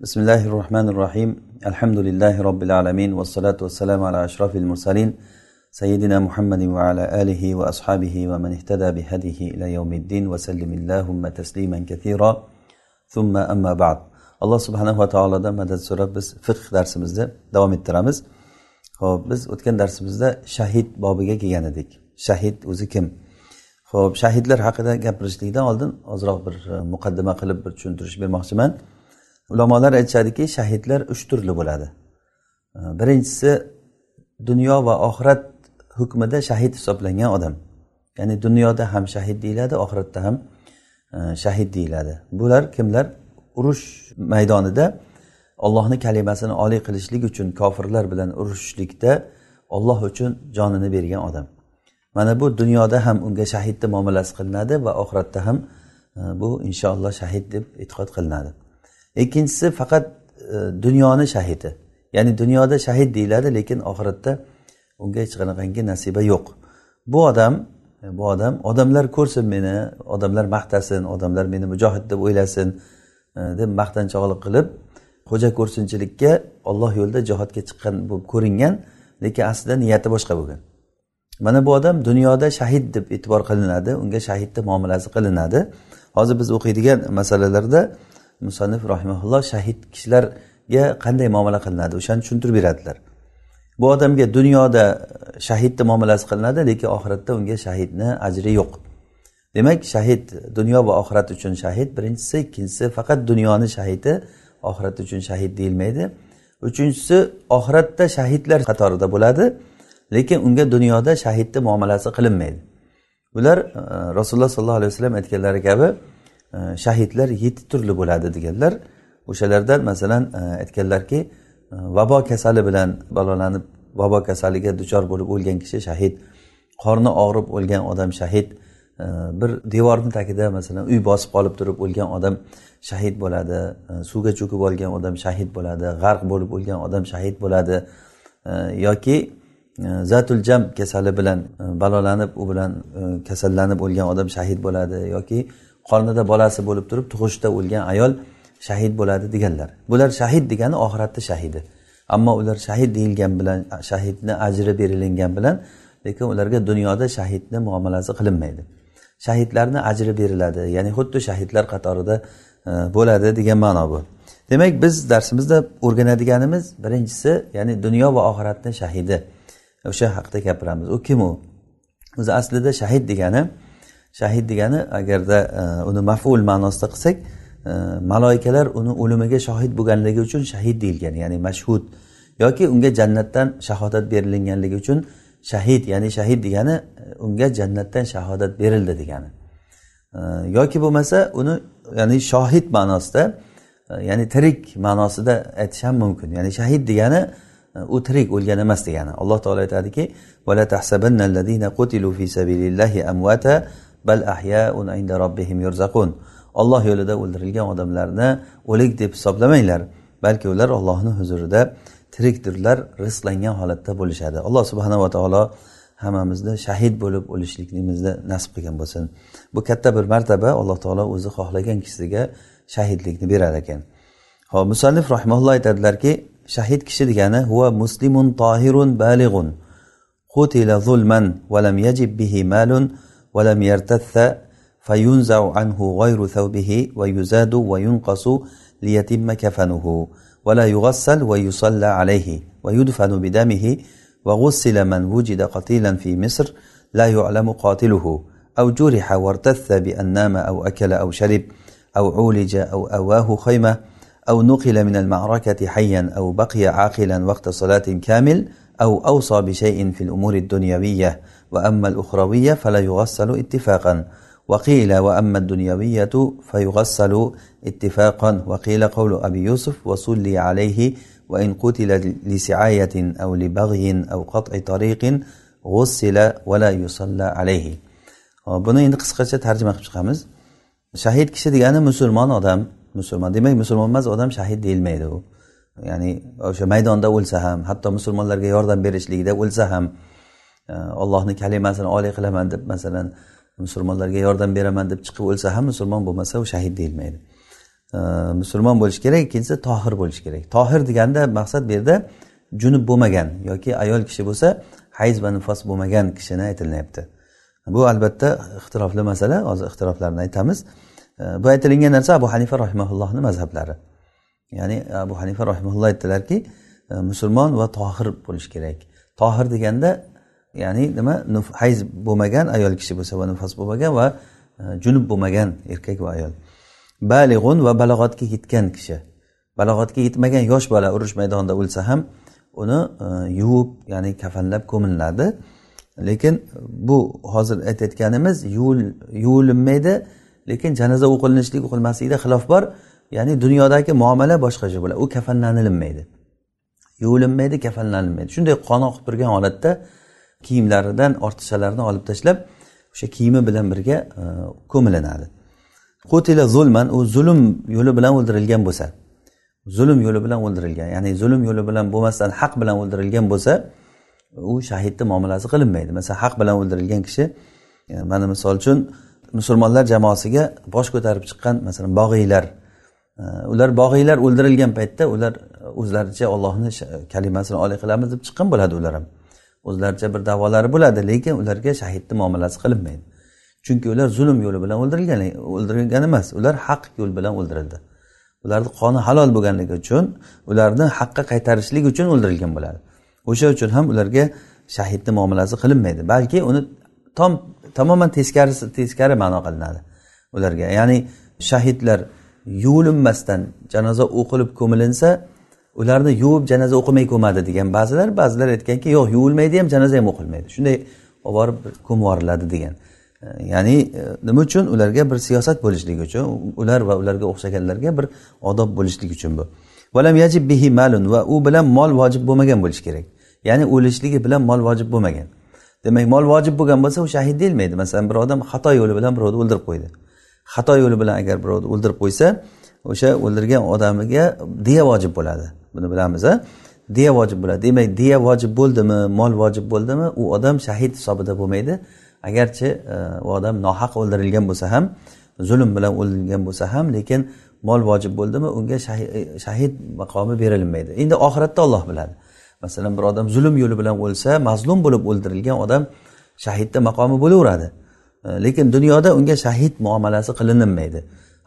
بسم الله الرحمن الرحيم الحمد لله رب العالمين والصلاة والسلام على أشرف المرسلين سيدنا محمد وعلى آله وأصحابه ومن اهتدى بهديه إلى يوم الدين وسلم اللهم تسليما كثيرا ثم أما بعد alloh subhanava taolodan madad so'rab biz fiqh darsimizda davom ettiramiz ho'p biz o'tgan darsimizda shahid bobiga kelgan edik shahid o'zi kim ho'p shahidlar haqida gapirishlikdan oldin ozroq bir e, muqaddima qilib bir tushuntirish bermoqchiman Ulamolar aytishadiki shahidlar uch turli bo'ladi. Birinchisi dunyo va oxirat hukmida shahid hisoblangan odam. Ya'ni dunyoda ham shahid deyiladi oxiratda ham e, shahid deyiladi. Bular kimlar? Urush maydonida ollohni kalimasini oliy qilishlik uchun kofirlar bilan urushishlikda olloh uchun jonini bergan odam. Mana bu dunyoda ham unga shahidni muomalasi qilinadi va oxiratda ham e, bu inshaalloh shahid deb e'tiqod qilinadi. Ikkinchisi faqat e, dunyoni shahidi. Ya'ni dunyoda shahid deyiladi lekin oxiratda unga hech qanaqangi nasiba yo'q. Bu odam e, bu odam odamlar ko'rsin meni odamlar maqtasin odamlar meni mujohid deb o'ylasin e, deb maqtanchoqlik qilib xo'ja ko'rsinchilikka olloh yo'lida jihodga chiqqan bo'lib ko'ringan lekin aslida niyati boshqa bo'lgan. Mana bu odam dunyoda shahid deb e'tibor qilinadi unga shahidni muomalasi qilinadi. Hozir biz o'qiydigan masalalarda musannif rahimaulloh shahid kishilarga qanday muomala qilinadi? O'shani tushuntirib beradilar. Bu odamga dunyoda shahidni muomalasi qilinadi lekin oxiratda unga shahidni ajri yo'q. Demak shahid dunyo va oxirat uchun shahid birinchisi ikkinchisi faqat dunyoni shahidi oxirat uchun shahid deyilmaydi. Uchinchisi oxiratda shahidlar qatorida bo'ladi lekin unga dunyoda shahidni muomalasi qilinmaydi. Bular e, rasululloh sollallohu alayhi vasallam aytganlari kabi E, shahidlar yetti turli bo'ladi deganlar o'shalardan masalan e, aytganlarki e, vabo kasali bilan balolanib vabo kasaliga duchor bo'lib o'lgan kishi shahid qorni og'rib o'lgan odam shahid bir devorni tagida masalan uy bosib qolib turib o'lgan odam shahid bo'ladi suvga cho'kib olgan odam shahid bo'ladi g'arq bo'lib o'lgan odam shahid bo'ladi yoki zatul jam kasali bilan balolanib u bilan kasallanib o'lgan odam shahid bo'ladi yoki qornida bolasi bo'lib turib tug'ishda o'lgan ayol shahid bo'ladi deganlar. Bular shahid degani oxiratni shahidi. Ammo ular shahid deyilgan bilan shahidni ajri berilingan bilan lekin ularga dunyoda shahidni muomalasi qilinmaydi. Shahidlarni ajri beriladi ya'ni xuddi shahidlar qatorida e, bo'ladi degan ma'no bu. Demak biz darsimizda o'rganadiganimiz birinchisi ya'ni dunyo va oxiratni shahidi. O'sha haqida gapiramiz. U kim u? O'zi aslida shahid degani shahid degani agarda e, uni maful ma'nosida qilsak e, maloikalar uni o'limiga shohid bo'lganligi uchun shahid deyilgan ya'ni mashhud. Yoki unga jannatdan shahodat berilinganligi uchun shahid ya'ni shahid degani e, unga jannatdan shahodat berildi degani. Yoki bo'lmasa uni ya'ni shohid ma'nosida ya'ni tirik ma'nosida aytish ham mumkin. Ya'ni shahid degani u tirik o'lgan emas degani. Alloh taolo aytadiki bal inda robbihim yurzaqun. Olloh yo'lida o'ldirilgan odamlarni o'lik deb hisoblamanglar balki ular ollohni huzurida tirikdirlar rizqlangan holatda bo'lishadi. Alloh subhanava taolo hammamizni shahid bo'lib o'lishligimizni nasib qilgan bo'lsin. Bu katta bir martaba alloh taolo o'zi xohlagan kishiga shahidlikni berar ekan. Ho'p musallif rahmaulloh aytadilarki shahid kishi degani huva muslimun tohirun balig'un qutila zulman valam yajib bihi malun ولم يرتث فينزع عنه غير ثوبه ويزاد وينقص ليتم كفنه ولا يغسل ويصلى عليه ويدفن بدمه وغسل من وجد قتيلا في مصر لا يعلم قاتله أو جرح وارتث بأن نام أو أكل أو شرب أو عولج أو أواه خيمة أو نقل من المعركة حيا أو بقي عاقلا وقت صلاة كامل أو أوصى بشيء في الأمور الدنيوية وأما الأخروية فلا يغسل اتفاقا وقيل وأما الدنيوية فيغسل اتفاقا وقيل قول أبي يوسف وصلي عليه وإن قتل لسعاية أو لبغي أو قطع طريق غسل ولا يصلى عليه buni endi qisqacha tarjima qilib chiqamiz shahid kishi degani musulmon odam musulmon demak musulmon emas odam shahid deyilmaydi u ya'ni o'sha maydonda o'lsa ham hatto musulmonlarga yordam berishlikda o'lsa ham e, ollohni kalimasini oliy qilaman deb masalan musulmonlarga yordam beraman deb chiqib o'lsa ham musulmon bo'lmasa u shahid deyilmaydi. Musulmon bo'lishi kerak ikkinchisi tohir bo'lishi kerak. Tohir deganda maqsad bu yerda junub bo'lmagan yoki ayol kishi bo'lsa hayz va nifos bo'lmagan kishini aytilyapti bu albatta ixtirofli masala hozir ixtiroflarni aytamiz. Bu aytilingan narsa abu hanifa rahimaullohni mazhablari. Ya'ni abu hanifa rahimaulloh aytdilarki e, musulmon va tohir bo'lishi kerak. Tohir deganda ya'ni nima? Hayz bo'lmagan ayol kishi bo'lsa va nifos bo'lmagan va e, junub bo'lmagan erkak va ayol. Balig'un va balog'atga yetgan kishi. Balog'atga yetmagan yosh bola urush maydonida o'lsa ham uni e, yuvib ya'ni kafanlab ko'miladi lekin bu hozir aytayotganimiz yuvilinmaydi lekin janoza o'qilinishlik o'qilmaslikda xilof bor. Ya'ni dunyodagi muomala boshqacha bo'ladi. U kafanlanilmaydi yuvilinmaydi kafanlanilmaydi shunday qon oqib turgan holatda kiyimlaridan ortiqchalarini olib tashlab o'sha kiyimi bilan birga e, ko'milinadi qutila zulman u zulm yo'li bilan o'ldirilgan bo'lsa zulm yo'li bilan o'ldirilgan ya'ni zulm yo'li bilan bo'lmasdan haq bilan o'ldirilgan bo'lsa u shahidni muomalasi qilinmaydi. Masalan haq bilan o'ldirilgan kishi e, mana misol uchun musulmonlar jamoasiga bosh ko'tarib chiqqan masalan bog'iylar e, ular bog'iylar o'ldirilgan paytda ular o'zlaricha ollohni kalimasini oliy qilamiz deb chiqqan bo'ladi ular ham. O'zlaricha bir davolari bo'ladi lekin ularga shahidni muomalasi qilinmaydi. Chunki ular zulm yo'li bilan o'ldirilgan o'ldirilgan emas ular haq yo'l bilan o'ldirildi. Ularni qoni halol bo'lganligi uchun ularni haqqa qaytarishlik uchun o'ldirilgan bo'ladi. O'sha uchun ham ularga shahidni muomalasi qilinmaydi balki uni tom tamoman teskarisi teskari ma'no qilinadi ularga. Ya'ni shahidlar yuvilinmasdan janoza o'qilib ko'milinsa ularni yuvib janoza o'qimay ko'madi degan ba'zilar ba'zilar aytganki yo'q yuvilmaydi ham janoza ham o'qilmaydi. Shunday olib borib ko'mib yuboriladi degan. Ya'ni e, nima uchun? Ularga bir siyosat bo'lishligi uchun ular va ularga o'xshaganlarga bir odob bo'lishligi uchun bu. Valam yajib bihi malun va u bilan mol vojib bo'lmagan bo'lishi kerak. Ya'ni o'lishligi bilan mol vojib bo'lmagan. Demak mol vojib bo'lgan bo'lsa u shahid deyilmaydi. Masalan bir odam xato yo'li bilan birovni o'ldirib qo'ydi. Xato yo'li bilan agar birovni o'ldirib qo'ysa o'sha o'ldirgan odamiga diya vojib bo'ladi. Buni bilamiz a diya vojib bo'ladi. Demak diya vojib bo'ldimi mol vojib bo'ldimi u odam shahid hisobida bo'lmaydi. Agarchi e, u odam nohaq o'ldirilgan bo'lsa ham zulm bilan o'ldirilgan bo'lsa ham lekin mol vojib bo'ldimi unga e, shahid maqomi berilmaydi. Endi oxiratda olloh biladi. Masalan bir odam zulm yo'li bilan o'lsa mazlum bo'lib o'ldirilgan odam shahidni maqomi bo'laveradi. E, lekin dunyoda unga shahid muomalasi qilinmaydi.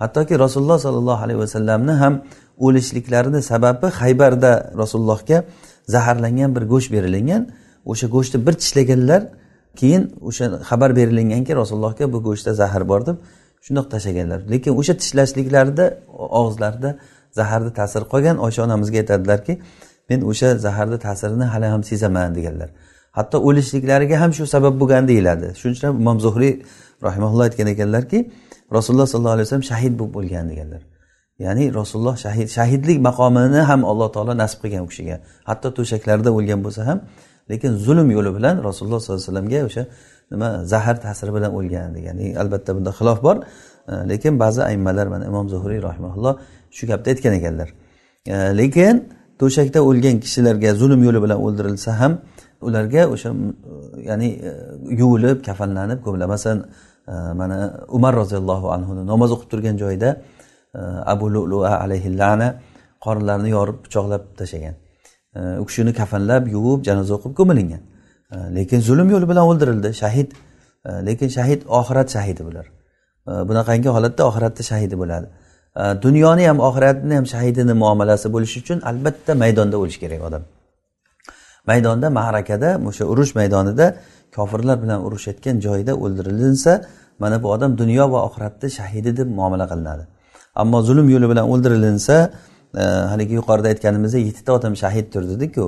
Hattoki rasululloh sollallohu alayhi vasallamni ham o'lishliklarini sababi haybarda rasulullohga zaharlangan bir go'sht berilingan. O'sha go'shtni bir tishlaganlar keyin o'sha xabar berilinganki rasulullohga bu go'shtda zahar bor deb shundoq tashlaganlar. Lekin o'sha tishlashliklarida og'izlarida zaharni ta'siri qolgan oysha onamizga aytadilarki men o'sha zaharni ta'sirini hali ham sezaman deganlar. Hatto o'lishliklariga ham shu sabab bo'lgan deyiladi. Shuning uchun imom zuhriy rahimaulloh aytgan ekanlarki rasululloh sollallohu alayhi vasallam shahid bo'lib o'lgan deganlar. Ya'ni rasululloh shahid shahidlik maqomini ham alloh taolo nasib qilgan u kishiga. Hatto to'shaklarida o'lgan bo'lsa ham lekin zulm yo'li bilan rasululloh sollallohu alayhi vasallamga o'sha nima zahar ta'siri bilan o'lgan degan albatta bunda xilof bor. Lekin ba'zi aymalar mana imom zuhriy rahimaulloh shu gapni aytgan ekanlar. Lekin to'shakda o'lgan kishilarga zulm yo'li bilan o'ldirilsa ham ularga o'sha ya'ni e, yuvilib kafanlanib ko'miladi masalan mana umar roziyallohu anhuni namoz o'qib turgan joyida abu lulua alayhi lana qorinlarini yorib pichoqlab tashlagan. U kishini kafanlab yuvib janoza o'qib ko'milingan. Lekin zulm yo'li bilan o'ldirildi. Shahid lekin shahid oxirat shahidi bular. Bunaqangi holatda oxiratda shahidi bo'ladi. Dunyoni ham oxiratni ham shahidini muomalasi bo'lishi uchun albatta maydonda o'lishi kerak odam. Maydonda ma'rakada o'sha urush maydonida kofirlar bilan urushayotgan joyida o'ldirilinsa mana bu odam dunyo va oxiratni shahidi deb muomala qilinadi. Ammo zulm yo'li bilan o'ldirilinsa e, haligi yuqorida aytganimizdek yettita odam shahiddir dedikku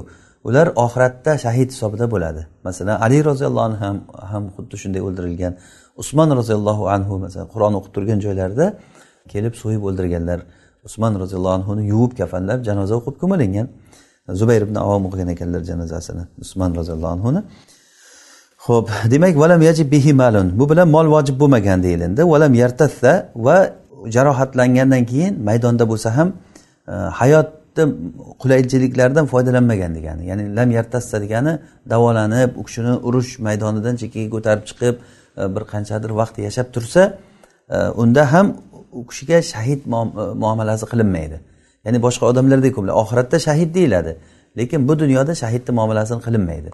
ular oxiratda shahid hisobida bo'ladi. Masalan ali roziyallohu anhu ham ham xuddi shunday o'ldirilgan usmon roziyallohu anhu masalan qur'on o'qib turgan joylarida kelib so'yib o'ldirganlar. Usmon roziyallohu anhuni yuvib kafanlab janoza o'qib ko'milingan zubayr ibn avom o'qigan ekanlar janozasini usmon roziyallohu anhuni. Ho'p demak valam yajib bihi malun bu bilan mol vojib bo'lmagan deyilindi. Valam yartassa va jarohatlangandan keyin maydonda bo'lsa ham e, hayotni qulaychiliklardan foydalanmagan degani ya'ni lam yartassa degani davolanib u kishini urush maydonidan chekkaga ko'tarib chiqib e, bir qanchadir vaqt yashab tursa e, unda ham u kishiga shahid e, muomalasi qilinmaydi. Ya'ni boshqa odamlardek oxiratda shahid deyiladi lekin bu dunyoda shahidni muomalasi qilinmaydi.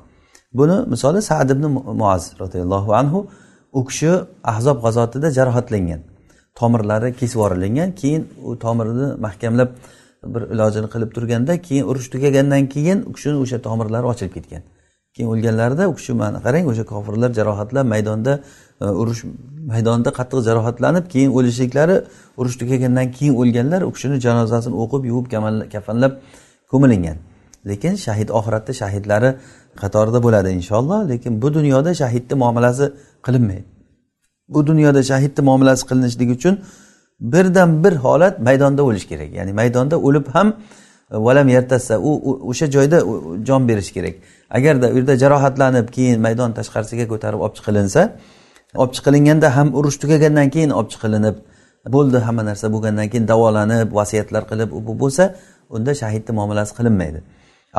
Buni misoli sad ibn muaz roziyallohu anhu u kishi ahzob g'azotida jarohatlangan. Tomirlari kesib yuborilingan keyin u tomirni mahkamlab bir ilojini qilib turganda keyin urush tugagandan keyin u kishini o'sha tomirlari ochilib ketgan. Keyin o'lganlarida u kishi mana qarang o'sha kofirlar jarohatlab maydonda e, urush maydonida qattiq jarohatlanib keyin o'lishliklari urush tugagandan keyin o'lganlar u kishini janozasini o'qib yuvib kafanlab ko'milingan. Lekin shahid oxiratda shahidlari qatorida bo'ladi inshaalloh lekin bu dunyoda shahidni muomalasi qilinmaydi. Bu dunyoda shahidni muomalasi qilinishligi uchun birdan bir holat maydonda o'lish kerak. Ya'ni maydonda o'lib ham e, valam yartassa u o'sha joyda jon berish kerak. Agarda u yerda jarohatlanib keyin maydon tashqarisiga ko'tarib olib chiqilinsa olib chiqilinganda ham urush tugagandan keyin olib chiqilinib bo'ldi hamma narsa bo'lgandan keyin davolanib vasiyatlar qilib bu bo'lsa unda shahidni muomalasi qilinmaydi.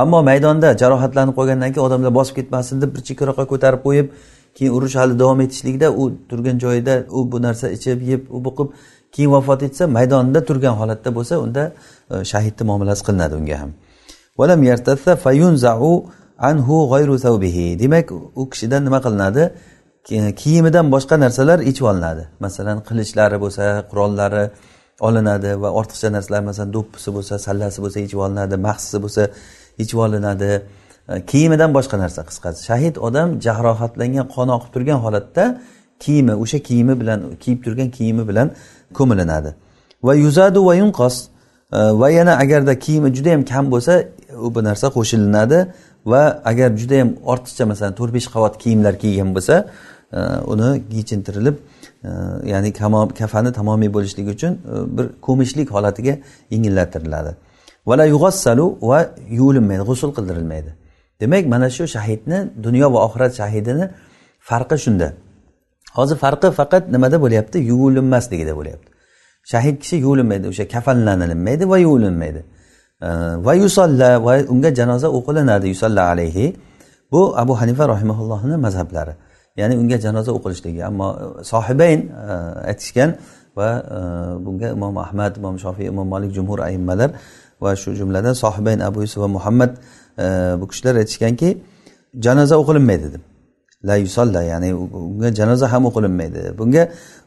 Ammo maydonda jarohatlanib qolgandan keyin odamlar bosib ketmasin deb bir chekkaroqqa ko'tarib qo'yib keyin urush hali davom etishlikda u turgan joyida u bu narsa ichib yeb u bu qilib keyin vafot etsa maydonda turgan holatda bo'lsa unda e, shahidni muomalasi qilinadi unga ham. Demak u kishidan nima qilinadi? Kiyimidan boshqa narsalar ichib olinadi. Masalan qilichlari bo'lsa qurollari olinadi va ortiqcha narsalar masalan do'ppisi bo'lsa sallasi bo'lsa ichib olinadi mahsisi bo'lsa ichib olinadi. Kiyimidan boshqa narsa qisqasi. Shahid odam jarohatlangan qon oqib turgan holatda kiyimi o'sha kiyimi bilan kiyib turgan kiyimi bilan ko'milinadi. Va yuzadu va yunqos. Va yana agarda kiyimi juda yam kam bo'lsa u bu narsa qo'shilinadi. Va agar juda yam ortiqcha masalan to'rt besh qavat kiyimlar kiygan bo'lsa e, uni yechintirilib e, ya'ni kafani tamomiy bo'lishligi uchun e, bir ko'mishlik holatiga yengillatiriladi vala yug'assalu va yuvilinmaydi g'usul qildirilmaydi. Demak mana shu shahidni dunyo va oxirat shahidini farqi shunda. Hozir farqi faqat nimada bo'lyapti? Yuvilinmasligida bo'lyapti. Shahid kishi yuvilinmaydi o'sha kafanlanilmaydi va yuvilinmaydi va yusolla va unga janoza o'qilinadi yusolla alayhi. Bu abu hanifa rahimaullohni mazhablari. Ya'ni unga janoza o'qilishligi. Ammo e, sohibayn e, aytishgan va e, bunga imom ahmad imom shofiy imom molik jumhur aimmalar va shu jumladan sohibayn abu yusuf va muhammad bu kishilar aytishganki janoza o'qilinmaydi deb la yusolla ya'ni unga janoza ham o'qilinmaydi. Bunga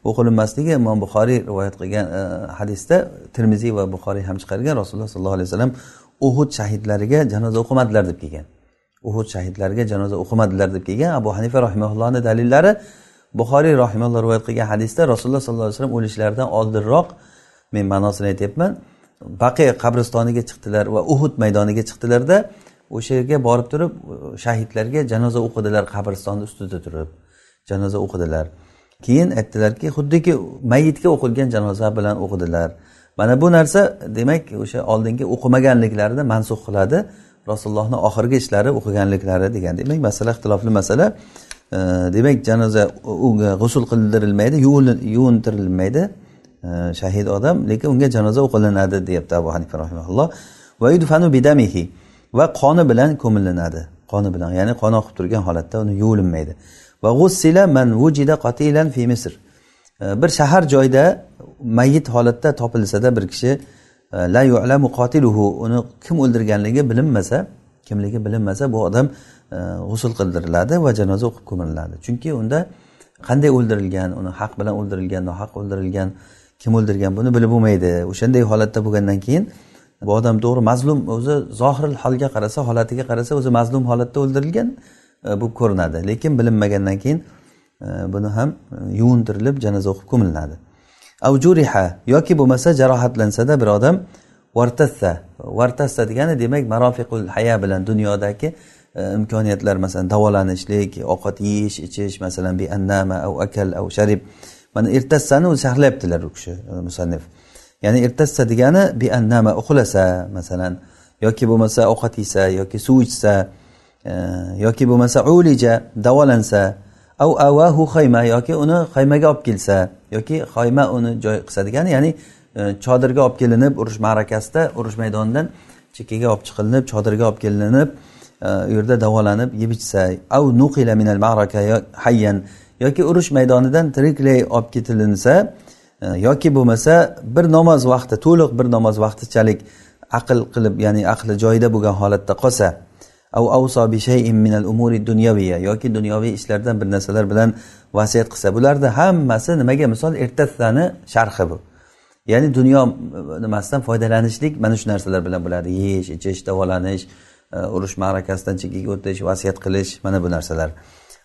o'qilinmasligi imom buxoriy rivoyat qilgan e, hadisda termiziy va buxoriy ham chiqargan. Rasululloh sollallohu alayhi vasallam uhud shahidlariga janoza o'qimadilar deb kelgan. Uhud shahidlariga janoza o'qimadilar deb kelgan. Abu hanifa rahimaullohni dalillari buxoriy rahimalloh rivoyat qilgan hadisda rasululloh sollallohu alayhi vasallam o'lishlaridan oldinroq men ma'nosini aytyapman baqi qabristoniga chiqdilar va uhud maydoniga chiqdilarda o'sha yerga borib turib shahidlarga janoza o'qidilar qabristonni ustida turib janoza o'qidilar. Keyin aytdilarki xuddiki mayitga o'qilgan janoza bilan o'qidilar. Mana bu narsa demak o'sha oldingi o'qimaganliklarini mansux qiladi. Rasulullohni oxirgi ishlari o'qiganliklari degan. Demak masala ixtilofli masala. Demak janoza unga g'usul qildirilmaydi yuvintirilmaydi. Shahid odam lekin unga janoza o'qilinadi deyapti abu hanifa rahimaulloh va yudfanu bidamihi va qoni bilan ko'milinadi qoni bilan ya'ni qon oqib turgan holatda uni yuvilinmaydi va g'ussila man vujida qatilan fi misr. E, bir shahar joyda mayit holatda topilsada bir kishi e, la yu'lamu qotiluhu uni kim o'ldirganligi bilinmasa kimligi bilinmasa bu odam e, g'usul qildiriladi va janoza o'qib ko'miriladi. Chunki unda qanday o'ldirilgan uni haq bilan o'ldirilgan nohaq o'ldirilgan kim o'ldirgan buni bilib bo'lmaydi. O'shanday holatda bo'lgandan keyin bu odam to'g'ri mazlum o'zi zohiril holga qarasa holatiga qarasa o'zi mazlum holatda o'ldirilgan e, bu ko'rinadi. Lekin bilinmagandan keyin e, buni ham e, yuvintirilib janoza o'qib ko'milinadi. Avjuriha yoki bo'lmasa jarohatlansada bir odam vartassa vartassa degani demak marofiqul haya bilan dunyodagi imkoniyatlar masalan davolanishlik ovqat yeyish ichish masalan bi annama av akal av sharib. Mana ertassani o'zi sharhlayaptilar u kishi musannif. Ya'ni irtassa degani biannama uxlasa masalan yoki bo'lmasa ovqat yesa yoki suv ichsa e, yoki bo'lmasa ulija davolansa av avahu xayma yoki uni xaymaga olib kelsa yoki xayma uni joy qilsa degani ya'ni e, chodirga olib kelinib urush ma'rakasida urush maydonidan chekkaga olib chiqilinib chodirga olib kelinib e, u yerda davolanib yeb ichsa av nuqila minal ma'raka hayyan yoki urush maydonidan tiriklay olib ketilinsa yoki bo'lmasa bir namoz vaqti to'liq bir namoz vaqtichalik aql qilib ya'ni aqli joyida bo'lgan holatda qolsa yoki dunyoviy ishlardan bir narsalar bilan vasiyat qilsa bularni hammasi nimaga? Misol ertasani sharhi bu. Ya'ni dunyo e, nimasidan foydalanishlik mana shu narsalar bilan bo'ladi. Yeyish ichish davolanish e, urush ma'rakasidan chekkaga o'tish vasiyat qilish mana bu narsalar.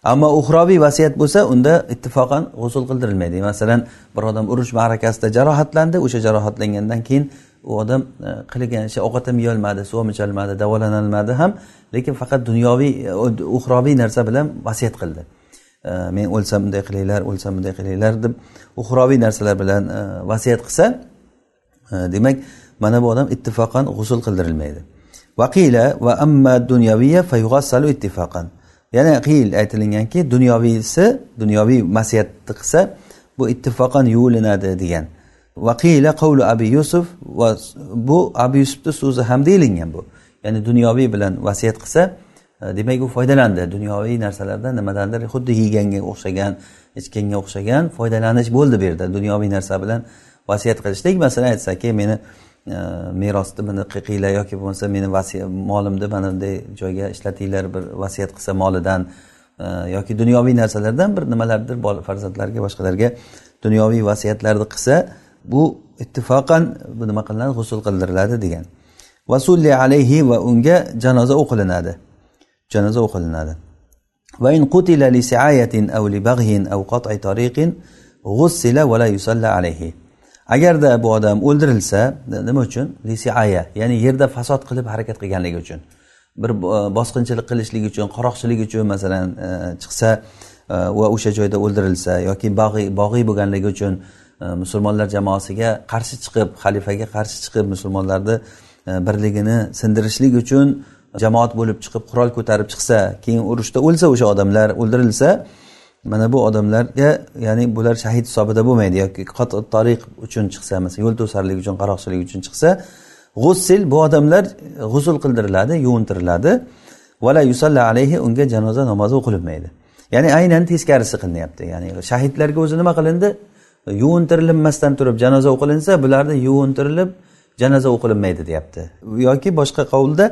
Ammo uxroviy vasiyat bo'lsa unda ittifoqan g'usul qildirilmaydi. Masalan bir odam urush ma'rakasida jarohatlandi o'sha jarohatlangandan keyin u odam e, qilgan ishi ovqat ham yeyolmadi suv ham icholmadi davolanolmadi ham lekin faqat dunyoviy e, uxroviy narsa bilan vasiyat qildi. E, men o'lsam bunday qilinglar o'lsam bunday qilinglar deb uxroviy narsalar bilan vasiyat qilsa demak mana bu odam ittifoqan g'usul qildirilmaydi. Vaqila va amma dunyoviya fayug'assalu ittifoqan yana qiyil aytilinganki dunyoviysi dunyoviy masiyatni qilsa bu ittifoqan yuvilinadi degan. Vaqila qavlu abi yusuf va bu abi yusufni so'zi ham deyilingan bu. Ya'ni dunyoviy bilan vasiyat qilsa e, demak u foydalandi. Dunyoviy narsalardan nimadandir xuddi yeganga o'xshagan ichganga o'xshagan foydalanish bo'ldi bu yerda. Dunyoviy narsa bilan vasiyat qilishlik. Masalan aytsaki meni merosni buni qilinglar yoki bo'lmasa meni molimni mana bunday joyga ishlatinglar bir vasiyat qilsa molidan e, yoki dunyoviy narsalardan bir nimalardir farzandlarga boshqalarga dunyoviy vasiyatlarni qilsa bu ittifoqan bu nima qilinadi g'usul qildiriladi degan vasulli alayhi va unga janoza o'qilinadi janoza o'qilinadi وإن قتل لسعاية أو لبغي أو قطع طريق غسل ولا يصلى عليه Agarda bu odam o'ldirilsa nima uchun? Lisiaya ya'ni yerda fasod qilib harakat qilganligi uchun. Bir e, bosqinchilik qilishlik uchun qaroqchilik uchun masalan e, chiqsa e, va o'sha joyda o'ldirilsa yoki bog'iy bog'iy bo'lganligi uchun musulmonlar jamoasiga qarshi chiqib xalifaga qarshi chiqib musulmonlarni birligini sindirishlik uchun jamoat bo'lib chiqib qurol ko'tarib chiqsa keyin urushda o'lsa o'sha odamlar o'ldirilsa mana bu odamlarga ya'ni bular shahid hisobida bo'lmaydi yoki tariq uchun chiqsa masalan yo'l to'sarlik uchun qaroqchilik uchun chiqsa g'ussil bu odamlar e, g'usul qildiriladi yuvintiriladi. Vala yusalla alayhi unga janoza namozi o'qilinmaydi ya'ni aynan teskarisi qilinyapti. Ya'ni shahidlarga o'zi nima qilindi? Yuvintirilmasdan turib janoza o'qilinsa bularni yuvintirilib janoza o'qilinmaydi deyapti. Yoki boshqa qovulda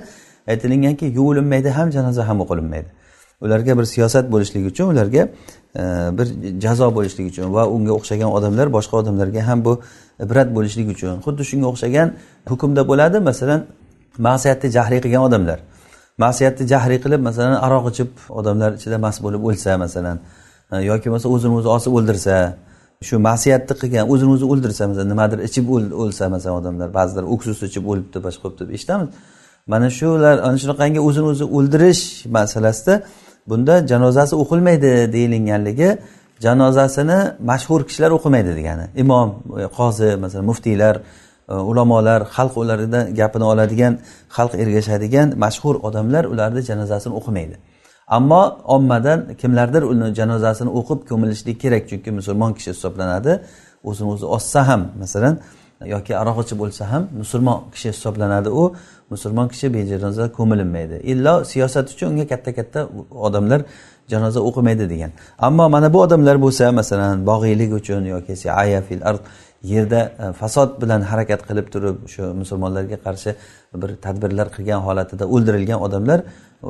aytilinganki yuvilinmaydi ham janoza ham o'qilinmaydi. Ularga bir siyosat bo'lishligi uchun ularga e, bir jazo bo'lishligi uchun va unga o'xshagan odamlar boshqa odamlarga ham bu ibrat bo'lishligi uchun. Xuddi shunga o'xshagan hukmda bo'ladi masalan ma'siyatni jahriy qilgan odamlar. Ma'siyatni jahriy qilib masalan aroq ichib odamlar ichida mast bo'lib o'lsa masalan e, yoki bo'lmasa o'zini o'zi osib o'ldirsa shu ma'siyatni qilgan o'zini o'zi o'ldirsa masalan nimadir ichib o'lsa masalan odamlar ba'zilar uksus ichib o'libdi boshqa bo'libdi deb eshitamiz mana shular ana shunaqangi o'zini o'zi o'ldirish masalasida bunda janozasi o'qilmaydi deyilganligi janozasini mashhur kishilar o'qimaydi degani. Imom e, qozi masalan muftiylar e, ulamolar xalq ulardan gapini oladigan xalq ergashadigan mashhur odamlar ularni janozasini o'qimaydi. Ammo ommadan kimlardir uni janozasini o'qib ko'milishlik kerak chunki musulmon kishi hisoblanadi. O'zini o'zi ossa ham masalan yoki aroqchi bo'lsa ham musulmon kishi hisoblanadi. U musulmon kishi bejanoza ko'milinmaydi. Illo siyosat uchun unga katta katta odamlar janoza o'qimaydi degan. Ammo mana bu odamlar bo'lsa masalan bog'iylik uchun yoki fil ard yerda e, fasod bilan harakat qilib turib shu musulmonlarga qarshi bir tadbirlar qilgan holatida o'ldirilgan odamlar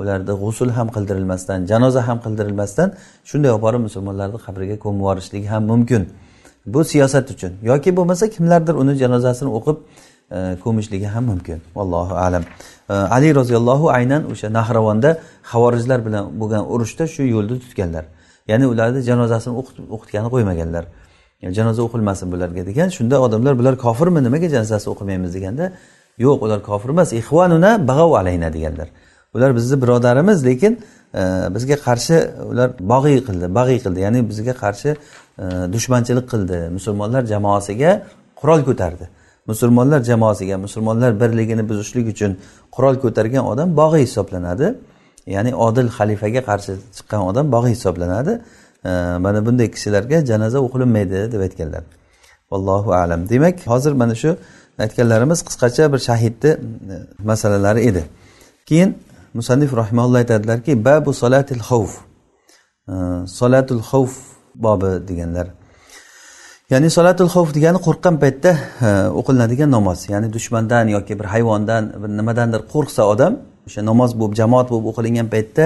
ularni g'usul ham qildirilmasdan janoza ham qildirilmasdan shunday olib borib musulmonlarni qabriga ko'mib yuborishligi ham mumkin. Bu siyosat uchun yoki bo'lmasa kimlardir uni janozasini o'qib e, ko'mishligi ham mumkin. Allohu alam. E, Ali roziyallohu aynan o'sha nahravonda havorijlar bilan bo'lgan urushda shu yo'lni tutganlar. Ya'ni ularni janozasini o'qitgani qo'ymaganlar. Janoza o'qilmasin bularga degan shunda odamlar bular kofirmi nimaga janozasi o'qimaymiz? deganda yo'q ular kofir emas ixvanuna bag'ov alayna deganlar. Ular bizni birodarimiz lekin e, bizga qarshi ular bog'iy qildi bag'iy qildi ya'ni bizga qarshi dushmanchilik qildi. Musulmonlar jamoasiga qurol ko'tardi. Musulmonlar jamoasiga musulmonlar birligini buzishlik uchun qurol ko'targan odam bog'iy hisoblanadi. Ya'ni odil xalifaga qarshi chiqqan odam bog'iy hisoblanadi. Mana bunday kishilarga janoza o'qilinmaydi deb aytganlar. Allohu alam. Demak hozir mana shu aytganlarimiz qisqacha bir shahidni e, masalalari edi. Keyin musannif rahimalloh aytadilarki babu solatil xavf solatul xavf bobi deganlar. Ya'ni solatul xavf degani qo'rqqan paytda e, o'qilinadigan namoz. Ya'ni dushmandan yoki bir hayvondan bir nimadandir qo'rqsa odam o'sha namoz bo'lib jamoat bo'lib o'qilingan paytda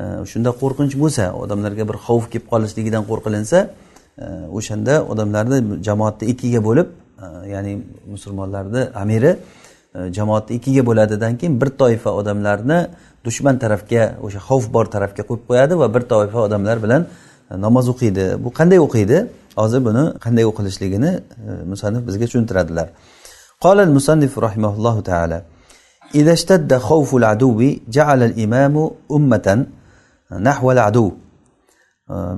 e, shunda qo'rqinch bo'lsa odamlarga bir xavf kelib qolishligidan qo'rqilinsa e, o'shanda odamlarni jamoatni ikkiga bo'lib ya'ni musulmonlarni amiri jamoatni ikkiga bo'ladidan keyin bir toifa odamlarni dushman tarafga o'sha xavf bor tarafga qo'yib qo'yadi va bir toifa odamlar bilan namoz o'qiydi bu qanday o'qiydi hozir buni qanday o'qilishligini musannif bizga tushuntiradilar قال المصنف رحمه الله تعالى إذا اشتد خوف العدو جعل الإمام أمة نحو العدو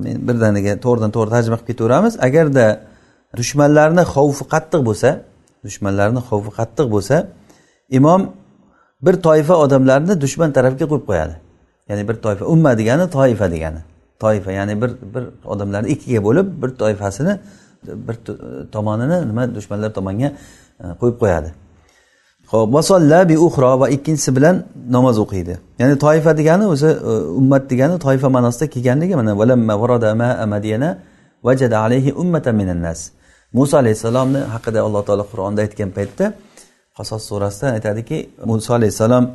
men birdaniga to'g'ridan to'g'ri tarjima qilib ketaveramiz agarda dushmanlarni xavfi qattiq bo'lsa dushmanlarni xavfi qattiq bo'lsa imom bir toifa odamlarni dushman tarafga qo'yib qo'yadi ya'ni bir toifa umma degani toifa degani Toifa ya'ni bir bir odamlarni ikkiga bo'lib bir toifasini bir tomonini nima dushmanlar tomonga e, qo'yib qo'yadi. Ho'p vasolla bi uxro va ikkinchisi bilan namoz o'qiydi. Ya'ni toifa degani o'zi e, ummat degani toifa ma'nosida kelganligi mana vajada alayhi ummata minan nas. Muso alayhissalomni haqida alloh taolo qur'onda aytgan paytda qasos surasida aytadiki muso alayhissalom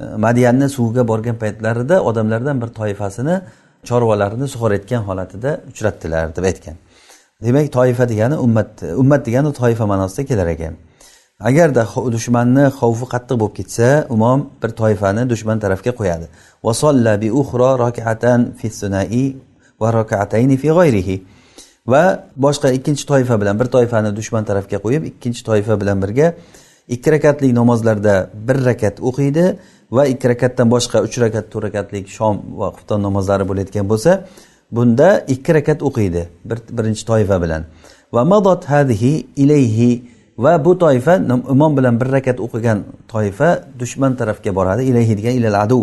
e, madiyanni suviga borgan paytlarida odamlardan bir toifasini chorvalarini sug'orayotgan holatida uchratdilar deb aytgan. Demak toifa degani ummat ummat degani toifa ma'nosida kelar ekan. Agarda dushmanni xavfi qattiq bo'lib ketsa imom bir toifani dushman tarafga qo'yadi. Vasolla bi uxro rakatan fi sunai va rakatayni fi g'oyrihi va boshqa ikkinchi toifa bilan bir toifani dushman tarafga qo'yib ikkinchi toifa bilan birga ikki rakatlik namozlarda bir rakat o'qiydi. Va ikki rakatdan boshqa uch rakat to'rt rakatlik shom va xufton namozlari bo'layotgan bo'lsa bunda ikki rakat o'qiydi bir birinchi toifa bilan. Va madot hadihi ilayhi va bu toifa imom bilan bir rakat o'qigan toifa dushman tarafga boradi. Ilayhi degan ilal adu.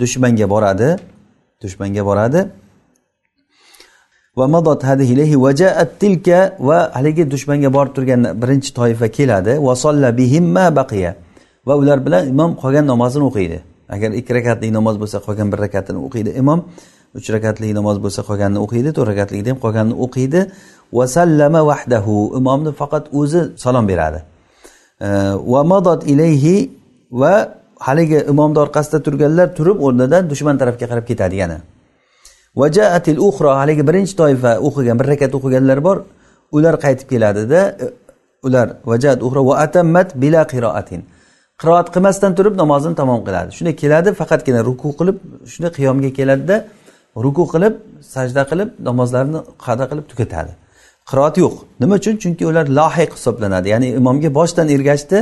Dushmanga boradi dushmanga boradi. Va madot hadihi va jaat tilka va haligi dushmanga borib turgan birinchi toifa keladi. Va solla bihimma baqiya. Va ular bilan imom qolgan namozini o'qiydi. Agar ikki rakatlik namoz bo'lsa qolgan bir rakatini o'qiydi. Imom uch rakatlik namoz bo'lsa qolganini o'qiydi to'rt rakatlikda ham qolganini o'qiydi. Va sallama vahdahu imomni faqat o'zi salom beradi. Va madot ilayhi va haligi imomni orqasida turganlar turib o'rnidan dushman tarafga qarab ketadi yana. Vajaatil uxro haligi birinchi toifa o'qigan bir rakat o'qiganlar bor. Ular qaytib keladida ular vajat uxro va atammat bila qiroatin qiroat qilmasdan turib namozini tamom qiladi. Shunday keladi faqatgina ruku qilib shunday qiyomga keladida ruku qilib sajda qilib namozlarini qada qilib tugatadi. Qiroat yo'q. Nima uchun? Chunki ular lohiq hisoblanadi. Ya'ni imomga boshdan ergashdi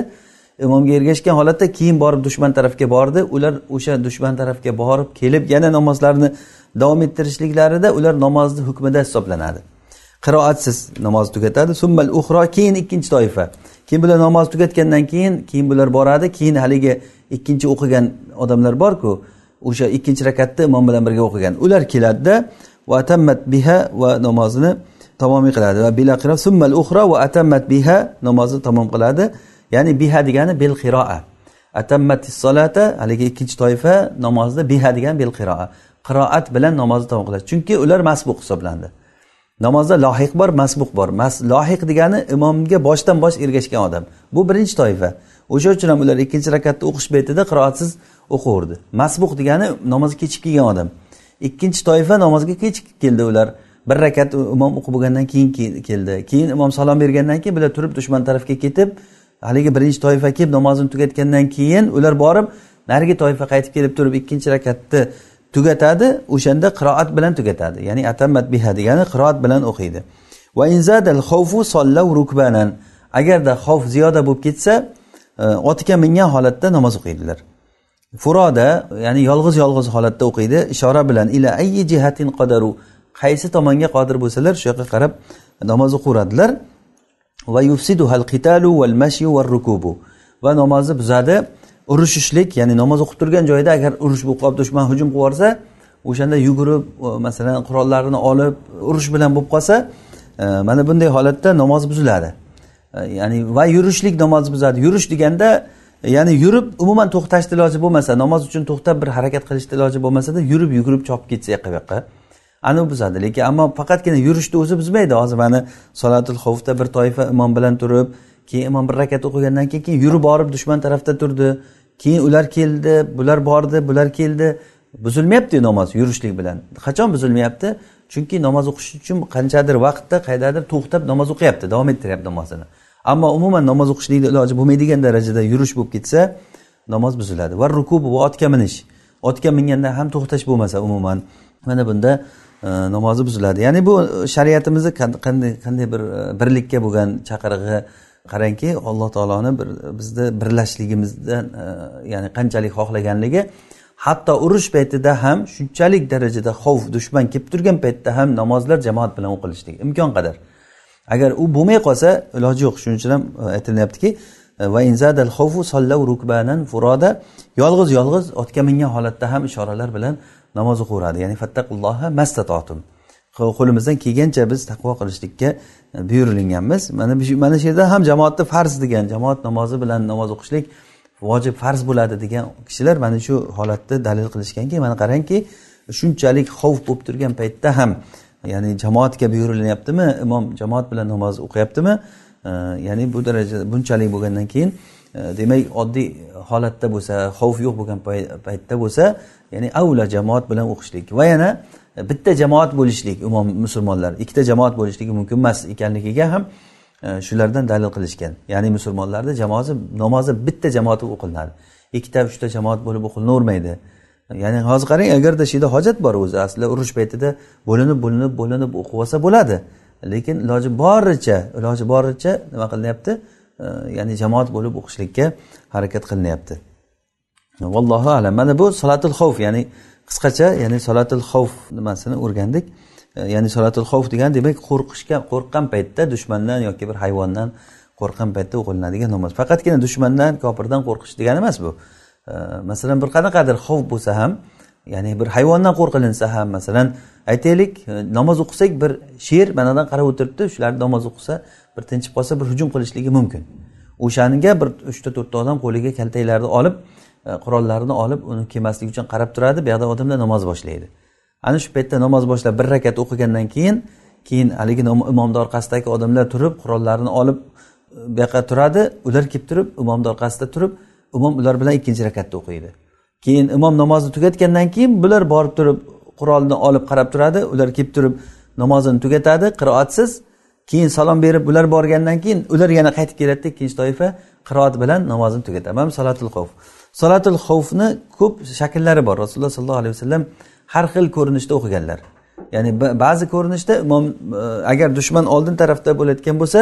imomga ergashgan holatda keyin borib dushman tarafga bordi. Ular o'sha dushman tarafga borib kelib yana namozlarini davom ettirishliklarida ular namozni hukmida hisoblanadi. Qiroatsiz namoz tugatadi. Summal uxro keyin ikkinchi toifa. Keyin bular namoz tugatgandan keyin keyin bular boradi keyin haligi ikkinchi o'qigan odamlar borku o'sha ikkinchi rakatni imom bilan birga o'qigan. Ular keladida va atammat biha va namozini tamomiy qiladi. Va bila qiro summal uxro va atammat biha namozni tamom qiladi. Ya'ni biha degani bil qiroa. Atammat solata haligi ikkinchi toifa namozni biha degan bil qiroa. Qiroat bilan namozni tamom qiladi. Chunki ular masbuq hisoblandi. Namozda lohiq bor masbuq bor. Mas, lohiq degani imomga boshdan bosh ergashgan odam. Bu birinchi toifa. O'sha uchun ham ular ikkinchi rakatni o'qish paytida qiroatsiz o'qiverdi masbuq degani namozga kechikib kelgan odam. Ikkinchi toifa namozga kechikib keldi ular. Bir rakat imom o'qib bo'lgandan keyin keldi. Keyin imom salom bergandan keyin bular turib dushman tarafga ketib haligi birinchi toifa kelib namozini tugatgandan keyin ular borib narigi toifa qaytib kelib turib ikkinchi rakatni tugatadi o'shanda qiroat bilan tugatadi. Ya'ni atammat biha degani qiroat bilan o'qiydi. Va inzadal xavfu sollav rukbanan. Agarda xavf ziyoda bo'lib ketsa e, otiga mingan holatda namoz o'qiydilar. Furoda ya'ni yolg'iz yolg'iz holatda o'qiydi. Ishora bilan ila ayyi jihatin qadaru. Qaysi tomonga qodir bo'lsalar shu yoqqa qarab namoz o'qiveradilar va yufsidu hal qitalu val mashyu va rukubu. Va namozni buzadi. Urushishlik ya'ni namoz o'qib turgan joyda agar urush bo'lib qolib dushman hujum qilib yuborsa o'shanda yugurib e, masalan qurollarini olib urush bilan bo'lib qolsa e, mana bunday holatda namoz buziladi. E, ya'ni va yurishlik namoz buzadi. Yurish deganda ya'ni yurib umuman to'xtashni iloji bo'lmasa namoz uchun to'xtab bir harakat qilishni iloji bo'lmasada yurib yugurib chopib ketsa yoqqa bu yoqqa anavi buzadi. Lekin ammo faqatgina yurishni o'zi buzmaydi. Hozir mana solatul xovfda bir toifa imom bilan turib keyin imom bir rakat o'qigandan keyin keyin yurib borib dushman tarafda turdi. Keyin ular keldi bular bordi bular keldi. Buzilmayapti namoz yurishlik bilan. Qachon buzilmayapti? Chunki namoz o'qish uchun qanchadir vaqtda qaydadir to'xtab namoz o'qiyapti davom ettiryapti namozini. Ammo umuman namoz o'qishlikni iloji bo'lmaydigan darajada yurish bo'lib ketsa namoz buziladi. Va rukub va otga minish. Otga minganda ham to'xtash bo'lmasa umuman mana bunda e, namozi buziladi. Ya'ni bu e, shariatimizni qanday qanday bir e, birlikka bo'lgan chaqirig'i qarangki alloh taoloni bir bizni birlashligimizdan e, ya'ni qanchalik xohlaganligi hatto urush paytida ham shunchalik darajada xavf dushman kelib turgan paytda ham namozlar jamoat bilan o'qilishligi imkon qadar. Agar u bo'lmay qolsa iloji yo'q. Shuning uchun ham e, aytilyaptiki e, va inzadal rukbanan furoda yolg'iz yolg'iz otga mingan holatda ham ishoralar bilan namoz o'qiveradi ya'ni fattaqulloha mastatotum. Qo'limizdan kelgancha biz taqvo qilishlikka buyurilganmiz. Mana mana shu yerda ham jamoatni farz degan jamoat namozi bilan namoz o'qishlik vojib farz bo'ladi degan kishilar mana shu holatni dalil qilishganki mana qarangki shunchalik xavf bo'lib turgan paytda ham ya'ni jamoatga buyurilyaptimi imom jamoat bilan namoz o'qiyaptimi e, ya'ni bu darajada bunchalik bo'lgandan keyin e, demak oddiy holatda bo'lsa xavf yo'q bo'lgan paytda bo'lsa ya'ni avla jamoat bilan o'qishlik. Va yana bitta jamoat bo'lishlik umum musulmonlar ikkita jamoat bo'lishligi mumkin emas ekanligiga ham e, shulardan dalil qilishgan. Ya'ni musulmonlarni jamoasi namozi bitta jamoat o'qilinadi. Ikkita uchta jamoat bo'lib o'qilinavermaydi. Ya'ni hozir qarang agarda shu yerda hojat bor o'zi aslida urush paytida bo'linib bo'linib bo'linib o'qib olsa bo'ladi. Lekin iloji boricha iloji boricha nima qilinyapti? E, ya'ni jamoat bo'lib o'qishlikka harakat qilinyapti. Vallohu alam. Mana bu salatul xavf ya'ni qisqacha ya'ni solatul xavf nimasini o'rgandik. E, ya'ni solatul xavf degani demak qo'rqishga qo'rqqan paytda dushmandan yoki bir hayvondan qo'rqqan paytda o'qilinadigan namoz. Faqatgina dushmandan kofirdan qo'rqish degani emas bu. E, masalan bir qanaqadir xavf bo'lsa ham ya'ni bir hayvondan qo'rqilinsa ham masalan aytaylik e, namoz o'qisak bir sher manadan qarab o'tiribdi shular namoz o'qisa bir tinchib qolsa bir hujum qilishligi mumkin. O'shanga bir uchta to'rtta odam qo'liga kaltaklarni olib E, qurollarini olib uni kelmaslik uchun qarab turadi. Buyoqda odamlar namoz boshlaydi. Ana shu paytda namoz boshlab bir rakat o'qigandan keyin keyin haligi imomni orqasidagi odamlar turib qurollarini olib e, bu yoqqa turadi. Ular kelib turib imomni orqasida turib imom ular bilan ikkinchi rakatni o'qiydi. Keyin imom namozni tugatgandan keyin bular borib turib qurolni olib qarab turadi. Ular kelib turib namozini tugatadi qiroatsiz. Keyin salom berib ular borgandan keyin ular yana qaytib keladida ikkinchi toifa qiroat bilan namozini tugatadi. Mana salatul xavf solatul xavfni ko'p shakllari bor. Rasululloh sollallohu alayhi vasallam har xil ko'rinishda o'qiganlar. Ya'ni ba'zi ko'rinishda imom e, agar dushman oldin tarafda bo'layotgan bo'lsa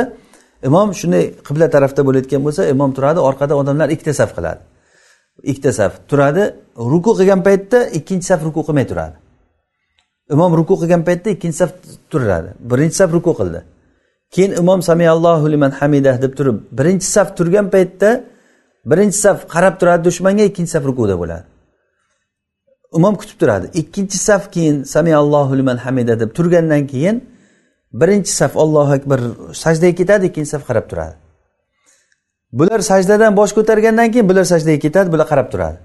imom shunday qibla tarafda bo'layotgan bo'lsa imom turadi orqada odamlar ikkita saf qiladi. Ikkita saf turadi ruku qilgan paytda ikkinchi saf ruku qilmay turadi. Imom ruku qilgan paytda ikkinchi saf turadi. Birinchi saf ruku qildi. Keyin imom samiyallohu liman hamidah deb turib birinchi saf turgan paytda birinchi saf qarab turadi dushmanga ikkinchi saf rukuda bo'ladi. Imom kutib turadi. Ikkinchi saf keyin samiallohu liman hamida deb turgandan keyin birinchi saf ollohu akbar sajdaga ketadi ikkinchi saf qarab turadi. Bular sajdadan bosh ko'targandan keyin bular sajdaga ketadi bular qarab turadi.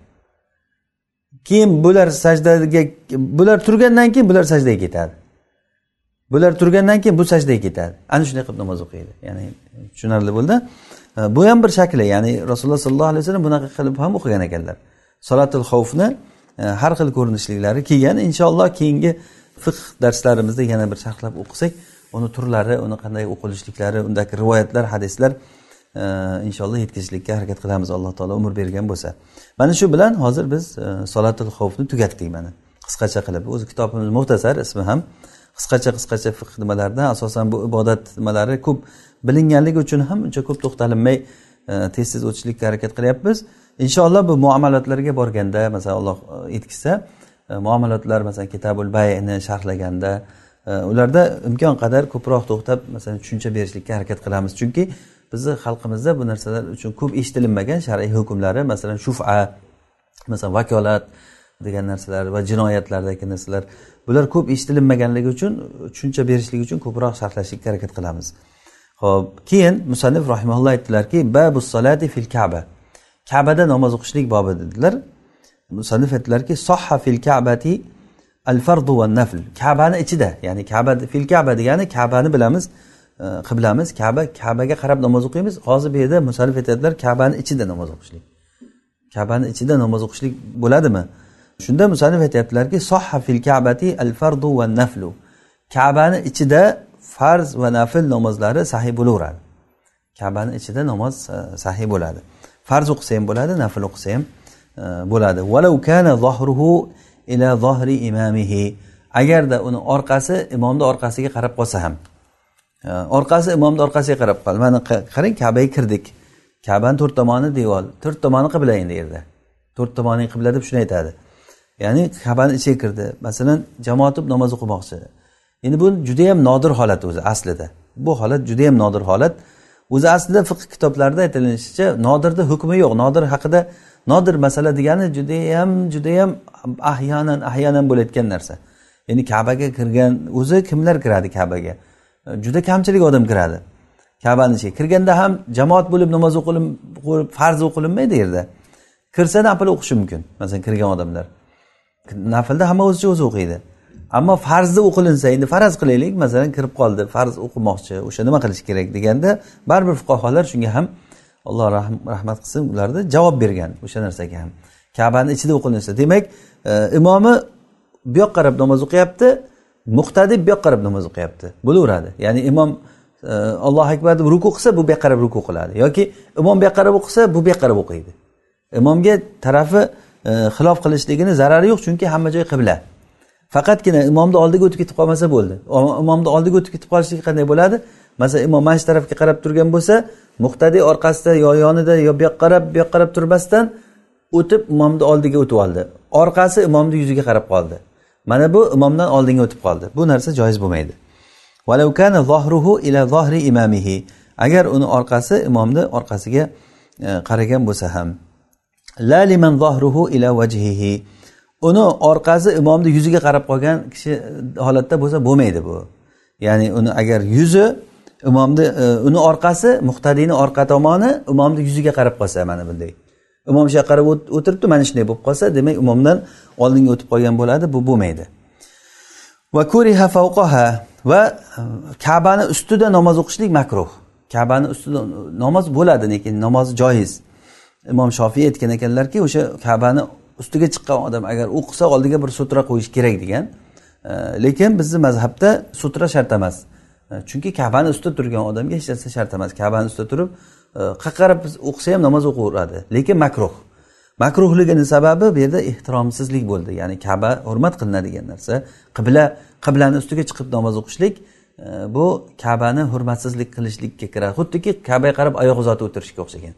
Keyin bular sajdaga bular turgandan keyin bular sajdaga ketadi. Bular turgandan keyin bu sajdaga ketadi. Ana shunday qilib namoz o'qiydi. Ya'ni tushunarli bo'ldi. Bu ham bir shakli. Ya'ni rasululloh sollallohu alayhi vasallam bunaqa qilib ham o'qigan ekanlar. Solatul xavfni e, har xil ko'rinishliklari kelgan inshaalloh keyingi fiqh darslarimizda yana bir sharhlab o'qisak uni turlari uni qanday o'qilishliklari undagi rivoyatlar hadislar e, inshaalloh yetkazishlikka harakat qilamiz. Alloh taolo umr bergan bo'lsa. Mana shu bilan hozir biz e, solatul xavfni tugatdik mana. Qisqacha qilib. O'zi kitobimiz muxtasar ismi ham. Qisqacha qisqacha fiqh nimalardan asosan bu ibodat nimalari ko'p bilinganligi uchun ham uncha ko'p to'xtalinmay tez tez o'tishlikka harakat qilyapmiz. Inshaalloh bu muomalatlarga borganda masalan alloh e, etkizsa e, muomalatlar masalan kitabul bayni sharhlaganda e, ularda imkon qadar ko'proq to'xtab masalan tushuncha berishlikka harakat qilamiz. Chunki bizni xalqimizda bu narsalar uchun ko'p eshitilinmagan shar'iy hukmlari masalan shufa masalan vakolat degan narsalar va jinoyatlardagi narsalar. Bular ko'p eshitilinmaganligi uchun tushuncha berishlik uchun ko'proq sharhlashlikka harakat qilamiz. Ho'p keyin musannif rahimaulloh aytdilarki babu salati fil kaba. Kabada namoz o'qishlik bobi dedilar. Musannif aytdilarki sohha fil kabati al fardu va nafl. Kabani ichida ya'ni kaba fil kaba degani kabani bilamiz e, qiblamiz. Kaba kabaga qarab namoz o'qiymiz. Hozir bu yerda musannif aytadilar kabani ichida namoz o'qishlik. Kabani ichida namoz o'qishlik bo'ladimi? Shunda musannif aytyaptilarki sohha fil kabati al fardu va naflu kabani ichida farz va nafl namozlari sahiy bo'laveradi. Kabani ichida namoz e, sahiy bo'ladi. Farz o'qisa ham bo'ladi nafl o'qisa ham e, bo'ladi. Valau kana zohruhu ila zohri imamihi. Agarda uni orqasi imomni orqasiga qarab qolsa ham e, orqasi imomni orqasiga qarab qoldi. Mana qarang kabaga kirdik. Kabani to'rt tomoni devor to'rt tomoni qibla endi yerda. To'rt tomoni qibla deb shuni aytadi. Ya'ni kabani ichiga kirdi. Masalan jamoat bo'lib namoz o'qimoqchi. Endi bu judayam nodir holat o'zi aslida. Bu holat judayam nodir holat. O'zi aslida fiqh kitoblarida aytilishicha nodirni hukmi yo'q. Nodir haqida nodir masala degani judayam judayam ahyonan ahyonan bo'layotgan narsa. Ya'ni kabaga kirgan o'zi kimlar kiradi kabaga? Juda kamchilik odam kiradi. Kabani ichiga kirganda ham jamoat bo'lib namoz o'qilib farz o'qilinmaydi yerda. Kirsa nafl o'qishi mumkin. Masalan kirgan odamlar. Naflda hamma o'zicha o'zi o'qiydi. Ammo farzni o'qilinsa endi faraz qilaylik masalan kirib qoldi farz o'qimoqchi o'sha nima qilish kerak deganda baribir fuqarolar shunga ham alloh rahmat qilsin ularda javob bergan o'sha narsaga ham. Kabani ichida o'qilinsa demak e, imomi bu yoqqa qarab namoz o'qiyapti muqtadi bu yoqqa qarab namoz o'qiyapti bo'laveradi. Ya'ni imom e, allohu akbar deb ruku qilsa bu bu yoqqa qarab ruku qiladi yoki imom bu yoqqa qarab o'qisa bu bu yoqqa qarab o'qiydi. Imomga tarafi E, xilof qilishligini zarari yo'q chunki hamma joy qibla. Faqatgina imomni oldiga o'tib ketib qolmasa bo'ldi. Imomni oldiga o'tib ketib qolishlik qanday bo'ladi? Masalan imom mana shu tarafga qarab turgan bo'lsa muhtadiy orqasida yo yonida yo bu yoqqa qarab bu yoqqa qarab turmasdan o'tib imomni oldiga o'tib oldi. Orqasi imomni yuziga qarab qoldi. Mana bu imomdan oldinga o'tib qoldi. Bu narsa joiz bo'lmaydi. Agar uni orqasi imomni orqasiga e, qaragan bo'lsa ham. La liman ila vajhihi. Uni orqasi imomni yuziga qarab qolgan kishi e, holatda bo'lsa bo'lmaydi bu. Ya'ni uni agar yuzi imomni e, uni orqasi muhtadiyni orqa tomoni imomni yuziga qarab qolsa mana bunday. Imom shu yoqqa qarab o'tiribdi mana shunday bo'lib qolsa demak imomdan oldinga o'tib qolgan bo'ladi bu bo'lmaydi. Va kuriha favqaha va e, kabani ustida namoz o'qishlik makruh. Kabani ustida namoz bo'ladi lekin namoz joiz. Imom shofiy aytgan ekanlarki o'sha kabani ustiga chiqqan odam agar o'qisa oldiga bir sutra qo'yish kerak degan. E, lekin bizni mazhabda sutra shart emas. E, chunki kabani ustida turgan odamga hech narsa shart emas. Kabani ustida turib qayerqa qarab o'qisa ham namoz o'qiyveradi lekin makruh. Makruhligini sababi bu yerda ehtiromsizlik bo'ldi. Ya'ni kaba hurmat qilinadigan narsa. Qibla qiblani ustiga chiqib namoz o'qishlik e, bu kabani hurmatsizlik qilishlikka kiradi. Xuddiki kabaga qarab oyoq uzatib o'tirishga o'xshagan.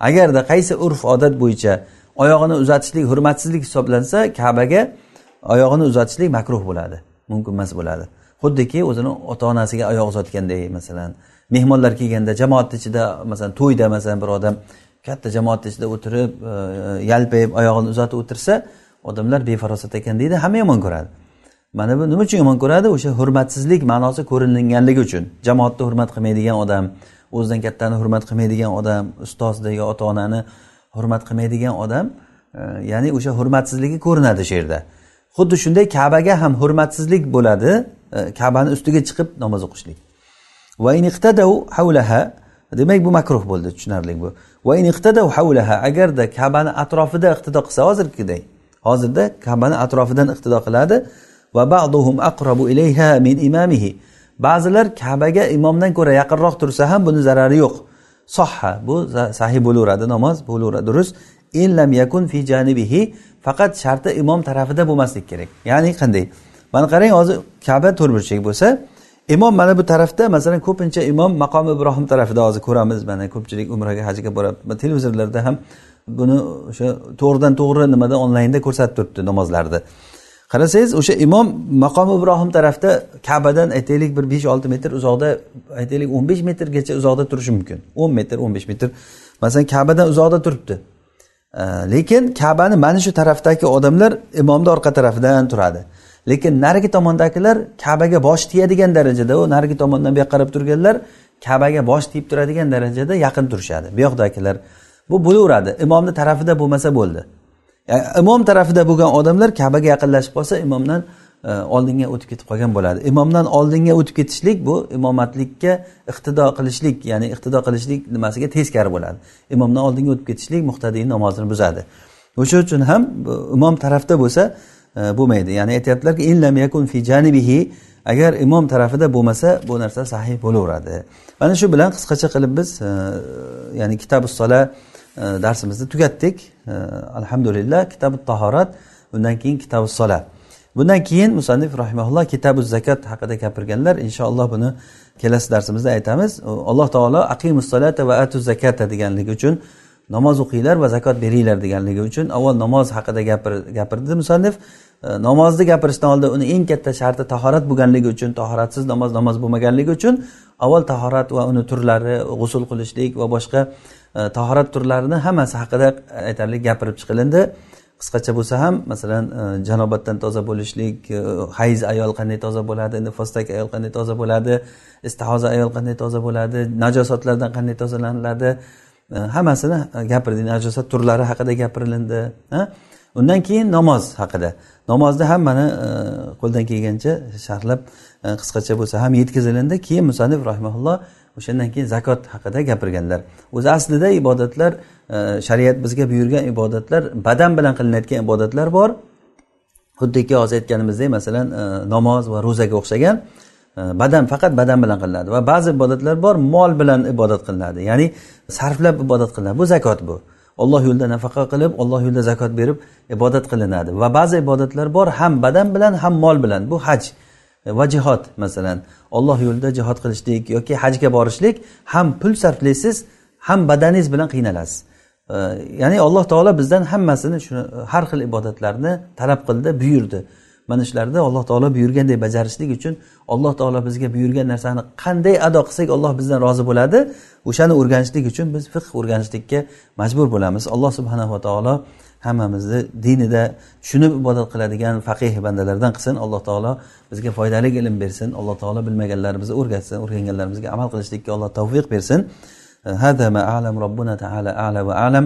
Agarda qaysi urf odat bo'yicha oyog'ini uzatishlik hurmatsizlik hisoblansa kabaga oyog'ini uzatishlik makruh bo'ladi mumkin emas bo'ladi. Xuddiki o'zini ota onasiga oyoq uzatganday masalan mehmonlar kelganda jamoatni ichida masalan to'yda masalan bir odam katta jamoatni ichida o'tirib e, yalpayib oyog'ini uzatib o'tirsa odamlar befarosat ekan deydi hamma yomon ko'radi. Mana bu nima uchun yomon ko'radi? O'sha hurmatsizlik ma'nosi ko'ringanligi uchun. Jamoatni hurmat qilmaydigan odam o'zidan kattani hurmat qilmaydigan odam ustozni yo ota onani hurmat qilmaydigan odam e, ya'ni o'sha hurmatsizligi ko'rinadi shu yerda. Xuddi shunday kabaga ham hurmatsizlik bo'ladi e, kabani ustiga chiqib namoz o'qishlik. Demak bu makruh bo'ldi tushunarli bu. Agarda kabani atrofida iqtido qilsa hozirgiday hozirda kabani atrofidan iqtido qiladi. Va ba'duhum aqrabu ilayha min imamihi. Ba'zilar kabaga imomdan ko'ra yaqinroq tursa ham buni zarari yo'q. Sohha bu sahiy bo'laveradi namoz bo'laveradi durust illam yakun fi janibihi faqat sharti imom tarafida bo'lmaslik kerak. Ya'ni qanday? Mana qarang hozir kaba to'rtburchak bo'lsa imom mana bu tarafda masalan ko'pincha imom maqomi ibrohim tarafida hozir ko'ramiz. Mana ko'pchilik umraga hajga boradi. Televizorlarda ham buni o'sha to'g'ridan to'g'ri nimada onlaynda ko'rsatib turibdi namozlarni qarasangiz o'sha imom maqomi ibrohim tarafda kabadan aytaylik bir besh olti metr uzoqda aytaylik o'n besh metrgacha uzoqda turishi mumkin. o'n metr o'n besh metr. Masalan kabadan uzoqda turibdi. Lekin kabani mana shu tarafdagi odamlar imomni orqa tarafidan turadi. Lekin narigi tomondagilar kabaga bosh tiyadigan darajada u narigi tomondan bu yoqqa qarab turganlar kabaga bosh tiyib turadigan darajada yaqin turishadi. Bu yoqdagilar bu bo'laveradi. Imomni tarafida bo'lmasa bo'ldi. Imom tarafida bo'lgan odamlar kabaga yaqinlashib qolsa imomdan e, oldinga o'tib ketib qolgan bo'ladi. Imomdan oldinga o'tib ketishlik bu imomatlikka iqtido qilishlik ya'ni iqtido qilishlik nimasiga teskari bo'ladi. Imomdan oldinga o'tib ketishlik muhtadiyni namozini buzadi. O'sha uchun ham imom tarafda bo'lsa e, bo'lmaydi. Ya'ni aytyaptilarki agar imom tarafida bo'lmasa bu narsa sahih bo'laveradi. Mana shu bilan qisqacha qilib biz e, ya'ni kitabi sola E, darsimizni tugatdik. E, alhamdulillah kitabi tahorat undan keyin kitabi sola bundan keyin musannif rahimaulloh kitabu zakat haqida gapirganlar inshaalloh buni kelasi darsimizda aytamiz. Alloh taolo aqimus solata va atu zakata deganligi uchun namoz o'qinglar va zakot beringlar deganligi uchun avval namoz haqida gapirdi musannif. E, Namozni gapirishdan oldin uni eng katta sharti tahorat bo'lganligi uchun tahoratsiz namoz namoz bo'lmaganligi uchun avval tahorat va uni turlari g'usul qilishlik va boshqa e, tahorat turlarini hammasi haqida aytarlik gapirib chiqilindi. Qisqacha bo'lsa ham masalan e, janobatdan toza bo'lishlik e, hayz ayol qanday toza bo'ladi nifostak ayol qanday toza bo'ladi istahoza ayol qanday toza bo'ladi najosatlardan qanday tozalaniladi e, hammasini gapirdik. Najosat turlari haqida gapirilindi undan keyin namoz haqida. Namozni hammani e, qo'ldan kelgancha sharhlab e, qisqacha bo'lsa ham yetkazilindi keyin musanif rahimaulloh o'shandan keyin zakot haqida gapirganlar. O'zi aslida ibodatlar e, shariat bizga buyurgan ibodatlar badan bilan qilinayotgan ibodatlar bor. Xuddiki hozir aytganimizdek masalan namoz va ro'zaga o'xshagan badan faqat badan bilan qilinadi va ba'zi ibodatlar bor mol bilan ibodat qilinadi. Ya'ni sarflab ibodat qilinadi. Bu zakot bu. Olloh yo'lida nafaqa qilib olloh yo'lida zakot berib ibodat qilinadi. Va ba'zi ibodatlar bor ham badan bilan ham mol bilan. Bu haj e, va jihod masalan. Olloh yo'lida jihod qilishlik yoki hajga borishlik ham pul sarflaysiz ham badaningiz bilan qiynalasiz. E, ya'ni alloh taolo bizdan hammasini shuni har xil ibodatlarni talab qildi buyurdi. mana shularda alloh taolo buyurgandek bajarishlik uchun alloh taolo bizga buyurgan narsani qanday ado qilsak alloh bizdan rozi bo'ladi o'shani o'rganishlik uchun biz fiqh o'rganishlikka majbur bo'lamiz alloh subhanava taolo hammamizni dinida tushunib ibodat qiladigan faqih bandalardan qilsin alloh taolo bizga foydali ilm bersin alloh taolo bilmaganlarimizni o'rgatsin o'rganganlarimizga amal qilishlikka alloh tavfiq bersin هذا ما أعلم ربنا تعالى أعلى وأعلم